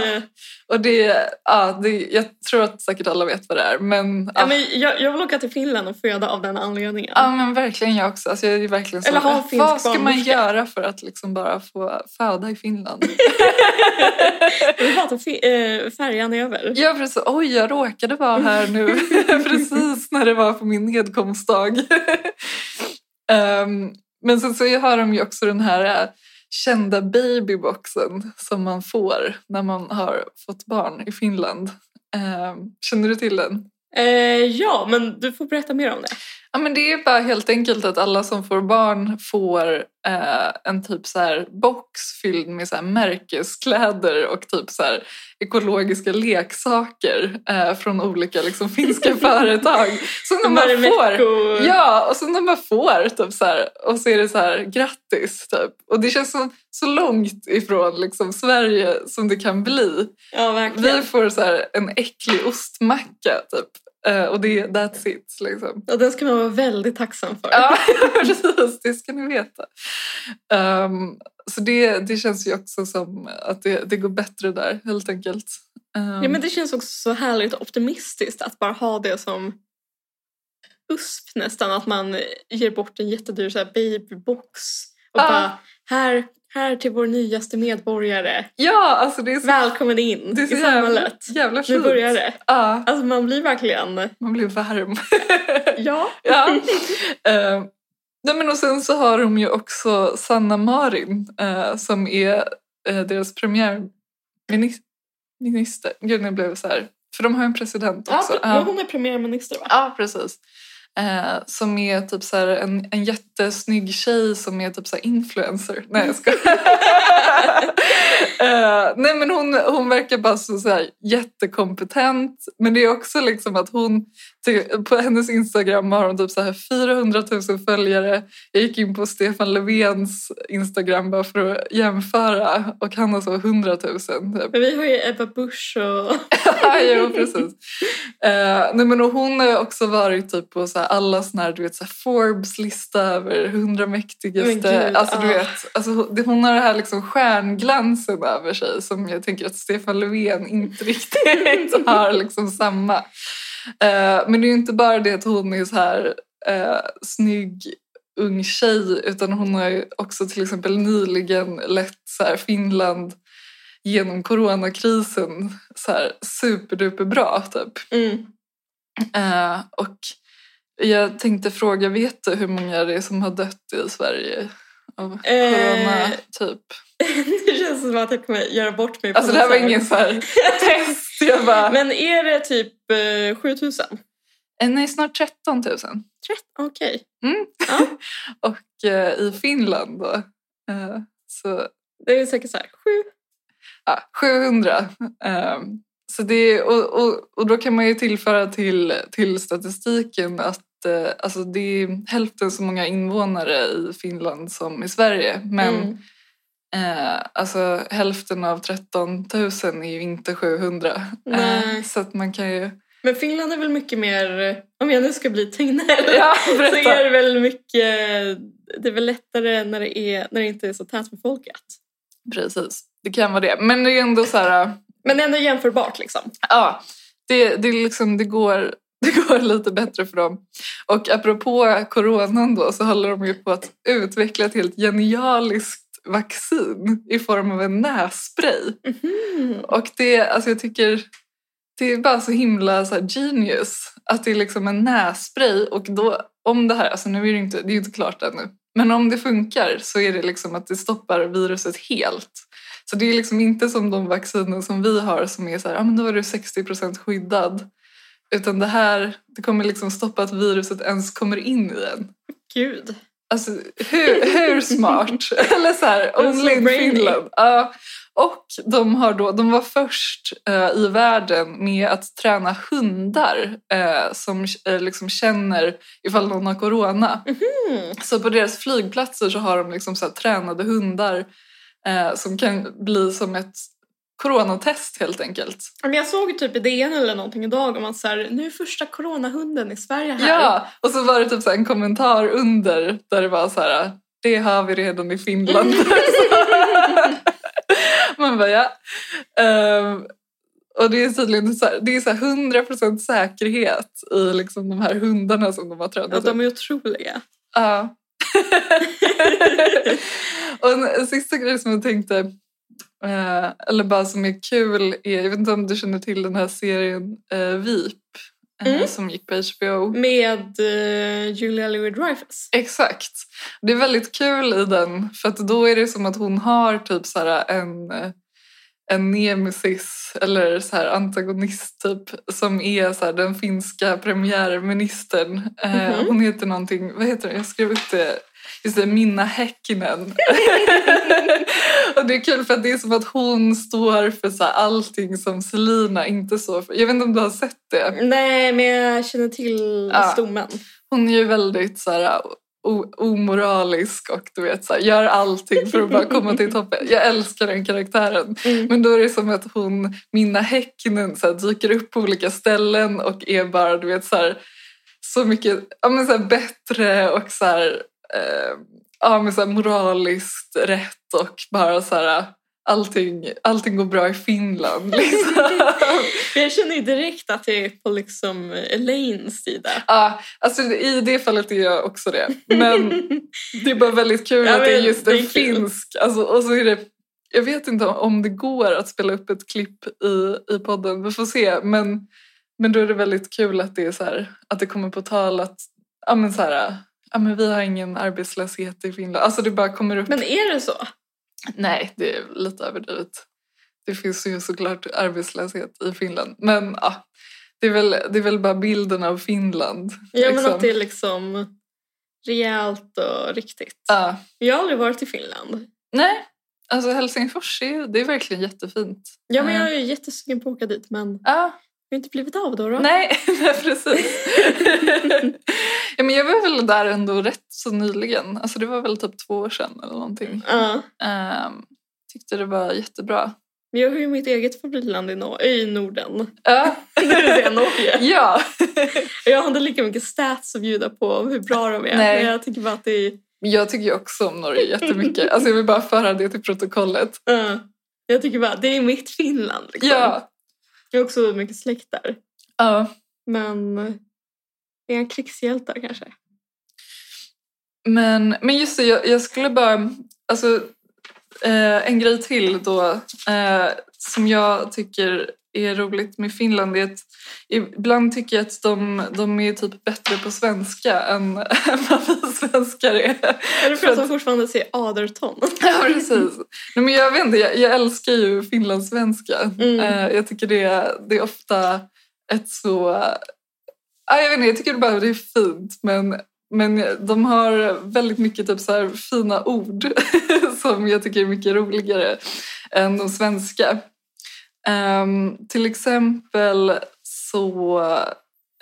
Och det, ja, det, jag tror att säkert alla vet vad det är, men, ja, Ja, men jag, jag vill åka till Finland och föda av den anledningen. ja men verkligen jag också. Alltså, jag är verkligen så, Eller ha finsk vad ska man göra för att liksom bara få föda i Finland? Ta fi- eh, färjan över. Ja precis, oj jag råkade vara här nu precis när det var på min nedkomstdag. Ehm, men sen så har de ju också den här eh, kända babyboxen som man får när man har fått barn i Finland. Ehm, känner du till den? Eh, ja, men du får berätta mer om det. Ja, men det är bara helt enkelt att alla som får barn får eh, en typ så här box fylld med så här märkeskläder och typ så här ekologiska leksaker eh, från olika liksom, finska företag. Som de bara får. Ja, och som de bara får. Typ, så här, och så är det så här, grattis. Typ. Och det känns så, så långt ifrån liksom, Sverige som det kan bli. ja, verkligen. Vi får så här, en äcklig ostmacka typ. Eh, och det, that's it. Liksom. Och den ska man vara väldigt tacksam för. Ja, precis. Det ska ni veta. Ehm, så det, det känns ju också som att det, det går bättre där, helt enkelt. Ehm, Ja, men det känns också så härligt optimistiskt att bara ha det som USP nästan. Att man ger bort en jättedyr så här babybox. Och Ja. bara, här, här till vår nyaste medborgare. ja, alltså det är så, Välkommen in det är så i jävla, samhället. jävla Nu fint. börjar det. Ja, Alltså man blir verkligen, man blir varm. ja. ja. Ehm, nej, men och sen så har de ju också Sanna Marin eh, som är eh, deras premiärminister. Gud, nu blev så här. För de har en president ja, också. men Hon är premiärminister va? Ja, precis. Som är typ så här en, en jättesnygg tjej som är typ så influencer. Nej, jag skojar. eh, nej, men hon, hon verkar bara så, så här jättekompetent. Men det är också liksom att hon... På hennes Instagram har hon typ så här 400 000 följare. Jag gick in på Stefan Löfvens Instagram bara för att jämföra. Och han har så 100 000. Typ. Men vi har ju Ebba Busch och... Ja, jo, precis. Eh, nej, men och hon har också varit typ på så här, alla såna här, du vet, så Forbes lista över över 100 Men mäktigaste. gud, alltså du ah. vet, alltså, hon- har det här liksom stjärnglansen över sig som jag tänker att Stefan Löfven inte riktigt har liksom samma. Eh, men det är ju inte bara det att hon är så här uh, snygg ung tjej utan hon har ju också till exempel nyligen lett så här, Finland genom coronakrisen så här superduper bra typ. Mm. Eh, och jag tänkte fråga, vet du hur många det är som har dött i Sverige av Eh. corona typ? det känns som att jag kommer göra bort mig. Alltså det här var ingen så här test. Jag bara, Men är det typ eh, 7000? Eh, nej, snart 13 000. 13? Okej. Mm. Ja. och eh, i Finland då, eh, så Det är säkert så här, sju. ja, 700. Eh, så det, och, och, och då kan man ju tillföra till, till statistiken att alltså det är hälften så många invånare i Finland som i Sverige. Men Mm. Eh, alltså hälften av 13 000 är ju inte 700. Nej. Eh, så att man kan ju... Men Finland är väl mycket mer, om jag nu ska bli Tegnell, Ja, så är det väl mycket, det är väl lättare när det, är, när det inte är så tätbefolkat. Precis, det kan vara det. Men det är ändå så här... Men ändå jämförbart liksom. Ja, det, det, liksom, det, går, det går lite bättre för dem. Och apropå coronan då så håller de ju på att utveckla ett helt genialiskt vaccin i form av en nässpray. Mhm. Och det, alltså jag tycker, det är bara så himla så genius att det är liksom en nässpray och då, om det här, alltså nu är det inte, det är ju inte klart ännu, men om det funkar så är det liksom att det stoppar viruset helt. Så det är liksom inte som de vacciner som vi har som är så här, ja men då är du 60% skyddad. Utan det här, det kommer liksom stoppa att viruset ens kommer in i en. Gud. Alltså hur, hur smart? Eller så här, Det är så only in. Finland. Ja. och de, har då, de var först eh, i världen med att träna hundar eh, som eh, liksom känner ifall någon har corona. Mm. Så på deras flygplatser så har de liksom så här tränade hundar som kan bli som ett coronatest helt enkelt. Men jag såg typ i DN eller någonting idag om att så här, nu är första coronahunden i Sverige här. Ja, och så var det typ så en kommentar under där det var så här, det har vi redan i Finland. Man bara, ja. Ehm, och det är tydligen så här, det är så här 100% säkerhet i liksom de här hundarna som de har tränat Ja, de är otroliga. Ja. och en, en sista grej som jag tänkte, eh, eller bara som är kul, är, jag vet inte om du känner till den här serien eh, VIP eh, Mm. som gick på HBO. Med uh, Julia Louis-Dreyfus. Exakt. Det är väldigt kul i den för att då är det som att hon har typ så en, en nemesis eller så här antagonist typ som är så den finska premiärministern. Eh, Mhm. Hon heter någonting, vad heter hon? Jag skrev upp det. Just det, Minna Häkkinen. och det är kul för att det är som att hon står för så här allting som Selina inte står för. Jag vet inte om du har sett det? Nej, men jag känner till Ja. stommen. Hon är ju väldigt så här, omoralisk och du vet, så här, gör allting för att bara komma till toppen. Jag älskar den karaktären. Mm. Men då är det som att hon, Minna Häkkinen, så här, dyker upp på olika ställen och är bara du vet, så, här, så mycket ja, men, så bättre och så här, eh, ja, men, så moraliskt rätt och bara så här, allting, allting går bra i Finland. Liksom. Jag känner ju direkt att jag är på liksom Elaines sida. Ja, alltså i det fallet är jag också det. Men det är bara väldigt kul Ja, att det är just det är en kul. finsk. Alltså, och så är det, jag vet inte om det går att spela upp ett klipp i, i podden. Vi får se. Men, men då är det väldigt kul att det, är så här, att det kommer på tal att ja, men så här, ja, men vi har ingen arbetslöshet i Finland. Alltså det bara kommer upp. Men är det så? Nej, det är lite överdrivet. Det finns ju såklart arbetslöshet i Finland. Men ja, det är väl, det är väl bara bilden av Finland. Ja, men liksom. att det är liksom rejält och riktigt. Ja. Jag har aldrig varit i Finland. Nej, alltså Helsingfors är, det är verkligen jättefint. Ja, men Ja. jag är jättesugen på att åka dit, men Ja, har inte blivit av då. då. nej, nej precis. ja, men jag var väl där ändå rätt så nyligen. Alltså det var väl typ två år sedan eller någonting. Ja. Ehm, tyckte det var jättebra. Jag har ju mitt eget favoritland i, Nor- i Norden. Ja. Det är det Norge. ja. Jag har inte lika mycket stats att bjuda på om hur bra de är. Nej. Men jag tycker bara att det är... Jag tycker också om Norge jättemycket. Alltså jag vill bara föra det till protokollet. Uh, jag tycker bara det är mitt Finland. Liksom. Ja. Jag har också mycket släkt där. ja. Men är en krigshjältar kanske? Men, men just det, jag, jag skulle bara... Alltså, eh, en grej till då eh, som jag tycker är roligt med Finland är att ibland tycker jag att de, de är typ bättre på svenska än vad vi svenskar är. Eller för att de fortfarande säger aderton. Ja, precis. Nej, men jag vet inte, jag, jag älskar ju finlandssvenska. Mm. Eh, jag tycker det, är- det är ofta ett så... Ja, jag vet inte, jag tycker bara det är fint men, men de har väldigt mycket typ så fina ord som jag tycker är mycket roligare än de svenska. Ehm, till exempel så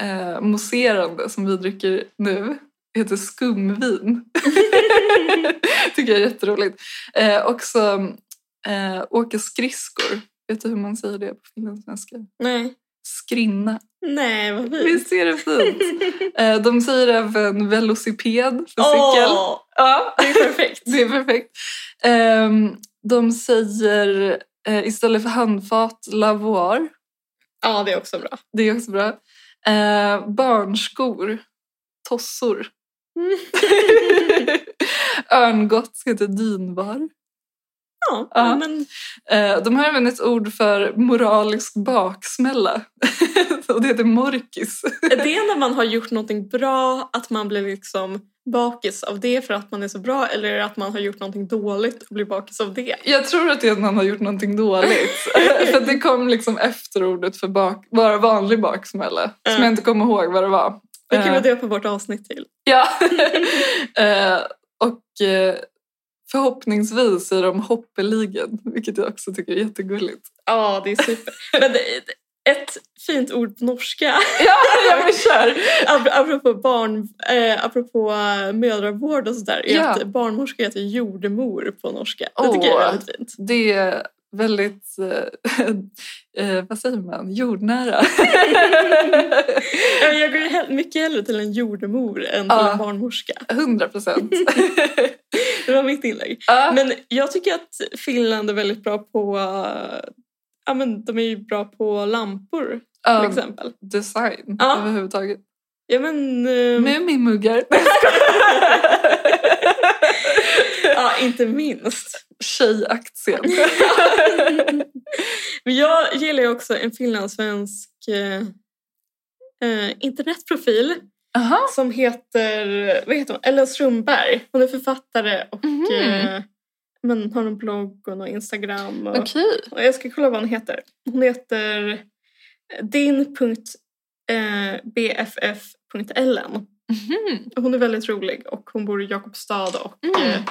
uh, mousserande som vi dricker nu heter skumvin. tycker jag är jätteroligt. Eh, också eh, åka skridskor. Vet du hur man säger det på finlandssvenska? Nej. Skrinna. Nej, vad fint. Visst är det fint? De säger även velociped för cykel. Åh, Ja, det är perfekt. det är perfekt. Ehm, de säger eh, istället för handfat lavoir. Ja, det är också bra. Det är också bra. Eh, barnskor. Tossor. Örngott heter dynvar. Ja, Ja. men Eh, de har även ett ord för moralisk baksmälla. och det heter morkis. är det när man har gjort någonting bra att man blir liksom bakis av det för att man är så bra eller är att man har gjort någonting dåligt och blir bakis av det? Jag tror att det är att man har gjort någonting dåligt. för det kom liksom efter ordet för bak, bara vanlig baksmälla. Som Mm. jag inte kommer ihåg vad det var. Det kan vi Eh, döpa vårt avsnitt till. Ja. Eh, och eh, förhoppningsvis är de hoppeligen, vilket jag också tycker är jättegulligt. Ja, det är super. Men ett fint ord på norska, Ja, ja men kör! ap- apropå, barn, eh, apropå mödravård och sådär, är Ja. barnmorska heter jordemor på norska. Det tycker jag är väldigt fint. Det är väldigt, eh, eh, vad säger man, jordnära. Ja, Jag går mycket hellre till en jordemor än till Ja. en barnmorska. 100 procent. Det var mitt inlägg. ja. Men jag tycker att Finland är väldigt bra på Ja, men de är ju bra på lampor till Ja, exempel. design Ja. överhuvudtaget. Ja men... eh, Mumimuggar. ja, inte minst. Tjejaktien. Men jag gillar ju också en finlandssvensk eh, eh, internetprofil Aha. som heter, vad heter hon? Ellen Strömberg. Hon är författare och Mhm. eh, men har en blogg och Instagram. Och, Okej. och jag ska kolla vad hon heter. Hon heter din.bff.ellen. Mhm. Hon är väldigt rolig och hon bor i Jakobstad och Mm. eh,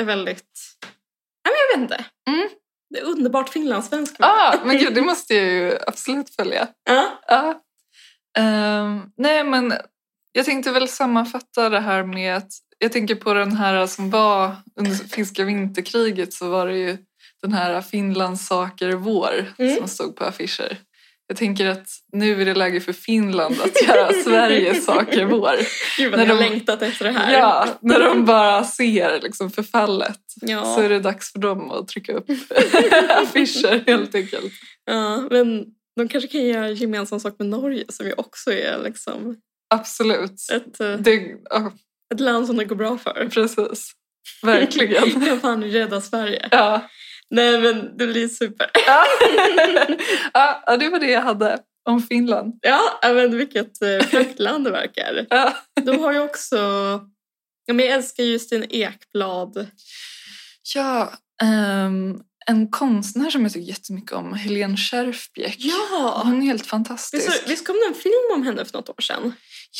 är väldigt, nej men jag vet inte. Mm. Det är underbart finlandssvensk. Ah, men gud, det måste jag ju absolut följa. Ja. Ja. Ehm, nej, men jag tänkte väl sammanfatta det här med att jag tänker på den här som var under finska vinterkriget så var det ju den här Finlands saker vår Mm. som stod på affischer. Jag tänker att nu är det läge för Finland att göra Sveriges saker vår. Gud vad När de- längtat efter det här. Ja, när de bara ser liksom förfallet Ja. så är det dags för dem att trycka upp affischer helt enkelt. ja, men de kanske kan göra gemensam sak med Norge som ju också är liksom Absolut. ett, eh, Det, ja, ett land som det går bra för. precis. Verkligen. Kampanj Rädda Sverige. Ja. Nej men det blir super. Ja. ja, det var det jag hade om Finland. Ja, men vilket eh, fräckt land det verkar. Ja, De har ju också, ja, men jag älskar Justin Ekblad. ja ehm, en konstnär som jag tycker jättemycket om, Helene Scherfbäck. Ja! Hon är helt Visst, fantastisk. visst kom det en film om henne för något år sedan?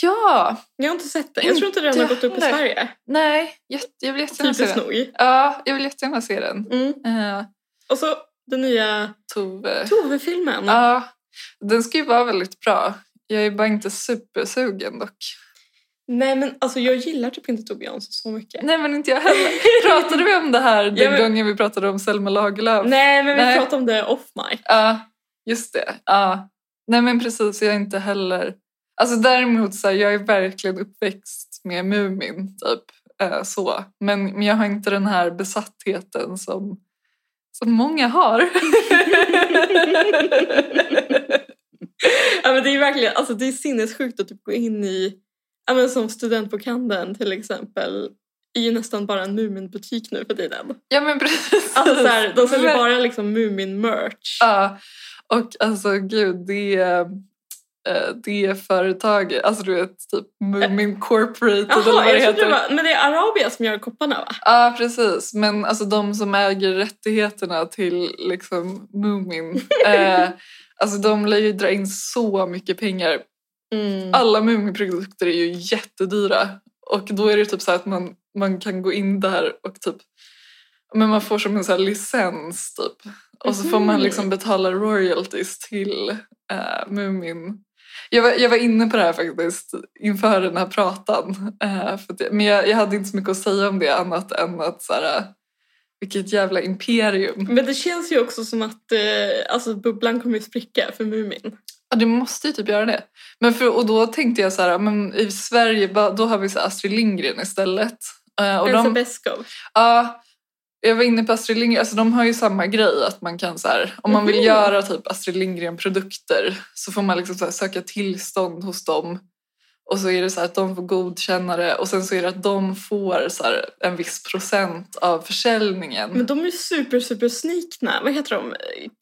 Ja, Jag har inte sett den. Jag tror inte den har gått upp i. Sverige. nej, jag vill jättegärna se Typiskt den. nog. Ja, jag vill jättegärna se den. Mm. Uh, Och så den nya Tove. Tove-filmen. Ja, den ska ju vara väldigt bra. Jag är bara inte supersugen dock. Nej men alltså jag gillar typ inte Tove Jansson så mycket. Nej men inte jag heller. Pratade vi om det här den Ja, men- gången vi pratade om Selma Lagerlöf? Nej men vi Nej. pratade om det off mic. Ja, just det. Ja. Nej men precis, jag är inte heller... Alltså däremot så här, jag är verkligen uppväxt med Mumin, typ. Eh, så. Men, men jag har inte den här besattheten som, som många har. Ja men det är verkligen, alltså det är sinnessjukt att typ gå in i, ja men som student på Kanden till exempel, är ju nästan bara en Mumin-butik nu för tiden. ja men precis. Alltså så här, de säljer bara liksom Mumin-merch. Ja, och alltså gud, det är... eh, Det företaget, alltså du vet typ Mumin Corporated eller Jaha, vad det heter. det var, men det är Arabia som gör kopparna va? Ja, precis. Men alltså de som äger rättigheterna till liksom Moomin, eh, alltså de lär ju dra in så mycket pengar. Mm. Alla Moomin-produkter är ju jättedyra. Och då är det typ så att man, man kan gå in där och typ, men man får som en så licens typ. Och så får man Mhm. liksom betala royalties till eh, Moomin. Jag var, jag var inne på det här faktiskt inför den här pratan. Att jag, men jag, jag hade inte så mycket att säga om det annat än att så här, vilket jävla imperium. Men det känns ju också som att eh, alltså, bubblan kommer ju spricka för Mumin. Ja, det måste ju typ göra det. Men för, och då tänkte jag så här, men i Sverige då har vi så Astrid Lindgren istället. Eh, och Elsa de, Beskow. ja, jag var inne på Astrid Lindgren, alltså de har ju samma grej att man kan så här, om man vill Mhm. göra typ Astrid Lindgren produkter så får man liksom så här söka tillstånd hos dem. Och så är det så här att de får godkänna det och sen så är det att de får så en viss procent av försäljningen. Men de är ju super super snikna. Vad heter de?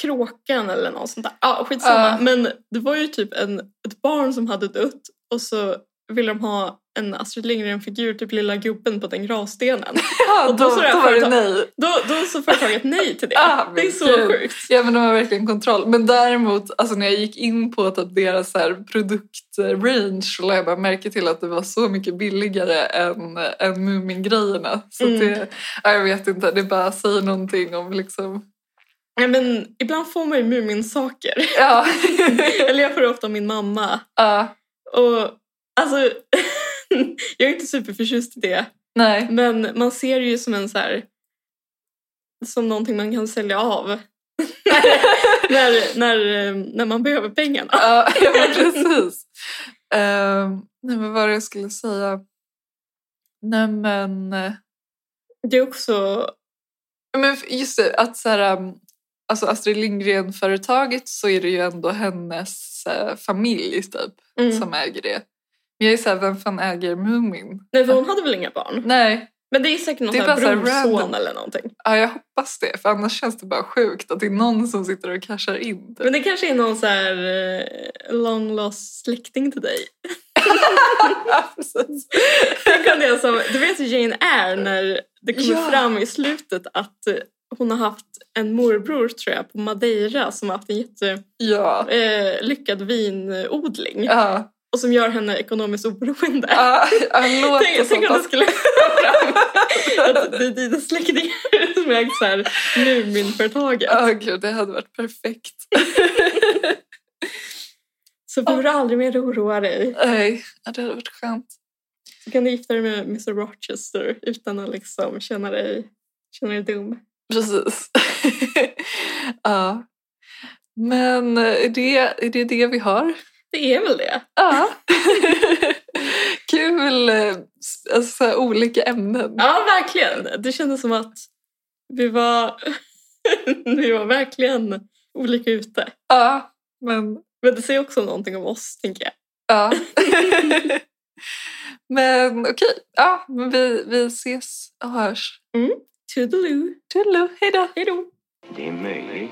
Kråkan eller något sånt där. Ja, skitsamma. Ja. Men det var ju typ en, ett barn som hade dött och så ville de ha en Astrid Lindgren-figur, typ lilla gubben på den gravstenen. ja, och då då, så då, var det nej. Då, då sa företaget nej till det. Ah, det är så gud. sjukt. Ja men de har verkligen kontroll. Men däremot alltså, när jag gick in på typ deras här, produktrange så lade jag bara märke till att det var så mycket billigare än, än Mumin-grejerna. Så Mm. det, ja, jag vet inte, det bara säger någonting om liksom... Nej, men ibland får man ju Mumin-saker. Ja, eller jag får det ofta av min mamma. ja Och alltså, jag är inte superförtjust i det. nej. Men man ser det ju som en så här som någonting man kan sälja av. när, när, när man behöver pengarna. Ja, precis. Ehm, nej men vad var det jag skulle säga? Nej men... eh, Det är också... Men just det, att så här, um, alltså Astrid Lindgren-företaget så är det ju ändå hennes eh, familj typ Mm. som äger det. Jag är såhär, vem fan äger Mumin? Nej, för hon hade väl inga barn? Nej, Men det är säkert någon Det är här brorson eller någonting. ja, jag hoppas det. För annars känns det bara sjukt att det är någon som sitter och cashar in. Typ. Men det kanske är någon så här eh, long lost släkting till dig. Tänk om det är som, du vet Jane Eyre när det kommer Ja. fram i slutet att hon har haft en morbror tror jag på Madeira som har haft en jättelyckad Ja. eh, vinodling Ja, och som gör henne ekonomiskt oberoende. ja, låt Tänk, tänk om det skulle att det är dina släktingar som ägt så här Muminföretaget. Ja, gud, det hade varit perfekt. Så behöver du aldrig mer oroa dig. Nej, det hade varit skönt. Så kan du gifta dig med Mr Rochester utan att liksom känna dig, känna dig dum. Precis. ja. Men eh, är det, är det det vi har? Det är väl det. Ja. Kul. eh, Alltså, olika ämnen. Ja, verkligen. Det kändes som att vi var, vi var verkligen olika ute. Ja, men Men det säger också någonting om oss, tänker jag. ja. men okej, ja, men vi, vi ses och hörs. Toodaloo. Toodaloo, hej då! Hej då. Det är möjligt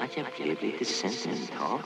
att jag blev lite sentimental.